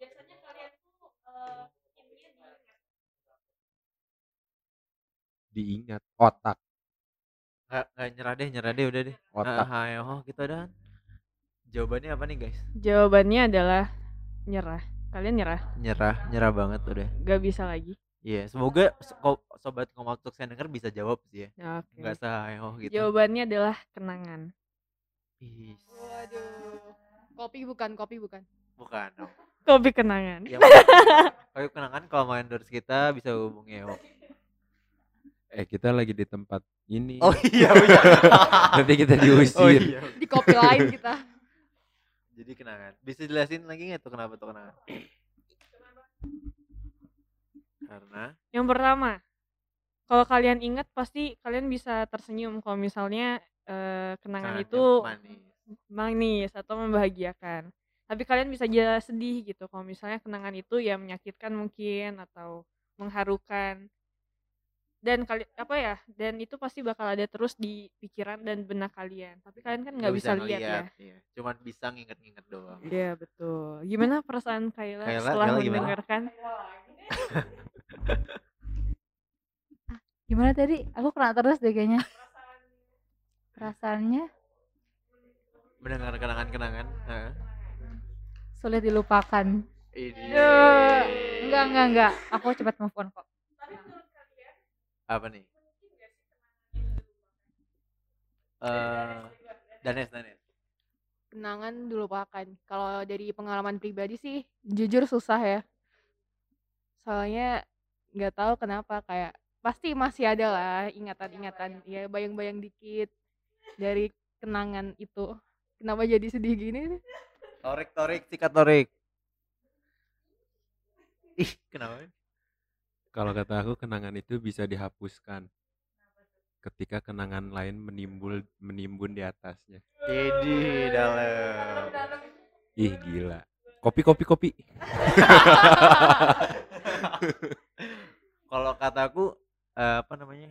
biasanya kalian tuh eh intinya diingat Diingat. Otak. Nggak, nggak nyerah deh, nyerah deh udah deh. Otak. Ayo, oh, kita udah. Jawabannya apa nih, guys? jawabannya adalah nyerah kalian nyerah Nyerah, nyerah banget udah. gak bisa lagi Iya, semoga so- sobat komatuk saya denger bisa jawab sih ya. oke Enggak sahayo gitu. jawabannya adalah kenangan Ih, Waduh. Kopi bukan, kopi bukan. bukan dong. kopi kenangan Yang Kayu kenangan kalau mau endorse kita bisa hubungi Eo. Eh kita lagi di tempat ini. Oh iya, oh iya. Nanti kita diusir. Oh iya. Di kopi lain kita. Jadi kenangan. Bisa jelasin lagi nggak tuh kenapa tuh kenangan? Karena yang pertama kalau kalian ingat pasti kalian bisa tersenyum kalau misalnya eh, kenangan kenangannya itu manis. manis atau membahagiakan tapi kalian bisa aja sedih gitu kalau misalnya kenangan itu ya menyakitkan mungkin atau mengharukan dan kali apa ya dan itu pasti bakal ada terus di pikiran dan benak kalian tapi kalian kan nggak bisa, lihat ya iya. Cuman bisa nginget-nginget doang. Iya betul gimana perasaan Kayla, Kayla, setelah Kayla mendengarkan Gimana tadi? Aku kena terus deh kayaknya. Perasaannya Mendengar kenangan-kenangan. Heeh. sulit dilupakan. Ini. Duh, enggak enggak enggak. Aku cepat move on kok. Apa nih? eh Danes Danes. Kenangan dilupakan. Kalau dari pengalaman pribadi sih jujur susah ya. Soalnya nggak tahu kenapa kayak pasti masih ada lah ingatan-ingatan ya bayang-bayang dikit dari kenangan itu. Kenapa jadi sedih gini? Torik Torik sikat Torik. Ih, kenapa? Kalau kata aku kenangan itu bisa dihapuskan ketika kenangan lain menimbul menimbun di atasnya. Jadi dalam. Ih gila. Kopi kopi kopi. Kalau kataku eh, apa namanya?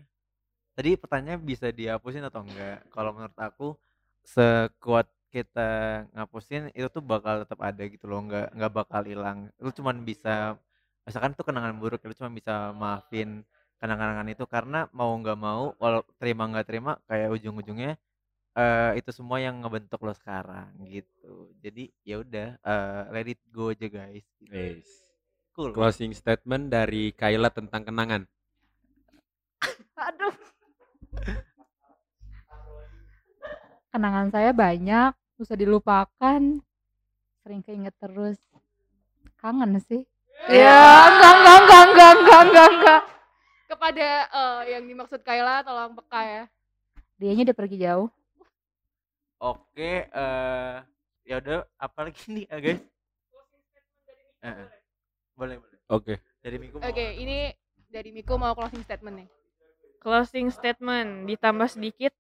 Tadi pertanyaan bisa dihapusin atau enggak? Kalau menurut aku sekuat kita ngapusin itu tuh bakal tetap ada gitu loh, enggak enggak bakal hilang. Lu cuman bisa misalkan tuh kenangan buruk, lu cuma bisa maafin kenangan-kenangan itu karena mau nggak mau, walau terima nggak terima kayak ujung-ujungnya eh, itu semua yang ngebentuk lo sekarang gitu. Jadi ya udah eh, let it go aja guys. gitu. Yes. Cool. Closing statement dari Kayla tentang kenangan. Aduh. Kenangan saya banyak, susah dilupakan, sering keinget terus. Kangen sih. Ya, enggak, enggak, enggak, enggak, enggak, enggak, enggak. Kepada eh, yang dimaksud Kayla tolong peka ya. Dianya udah pergi jauh. Oke, eh ya udah apa lagi nih ah, guys? Eh. Boleh, boleh. Oke. Dari Miko Oke, mau- ini dari Miko mau closing statement nih. Closing statement ditambah sedikit.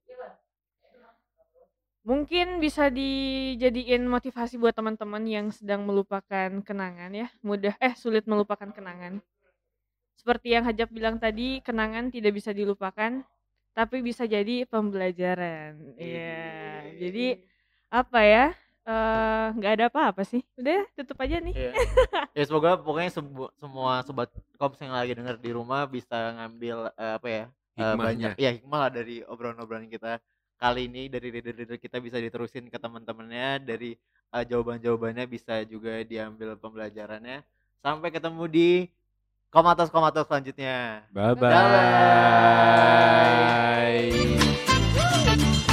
Mungkin bisa dijadiin motivasi buat teman-teman yang sedang melupakan kenangan ya. Mudah eh sulit melupakan kenangan. Seperti yang Hajab bilang tadi, kenangan tidak bisa dilupakan, tapi bisa jadi pembelajaran. Iya. Jadi apa ya? eh nggak ada apa-apa sih. Udah, tutup aja nih. Iya. ya semoga pokoknya sebu- semua sobat kops yang lagi denger di rumah bisa ngambil eh, apa ya? eh, Hikmahnya. banyak ya hikmah lah dari obrolan-obrolan kita kali ini dari leader-leader kita bisa diterusin ke teman-temannya dari eh, jawaban-jawabannya bisa juga diambil pembelajarannya sampai ketemu di komatos komatos selanjutnya Bye Bye-bye. bye.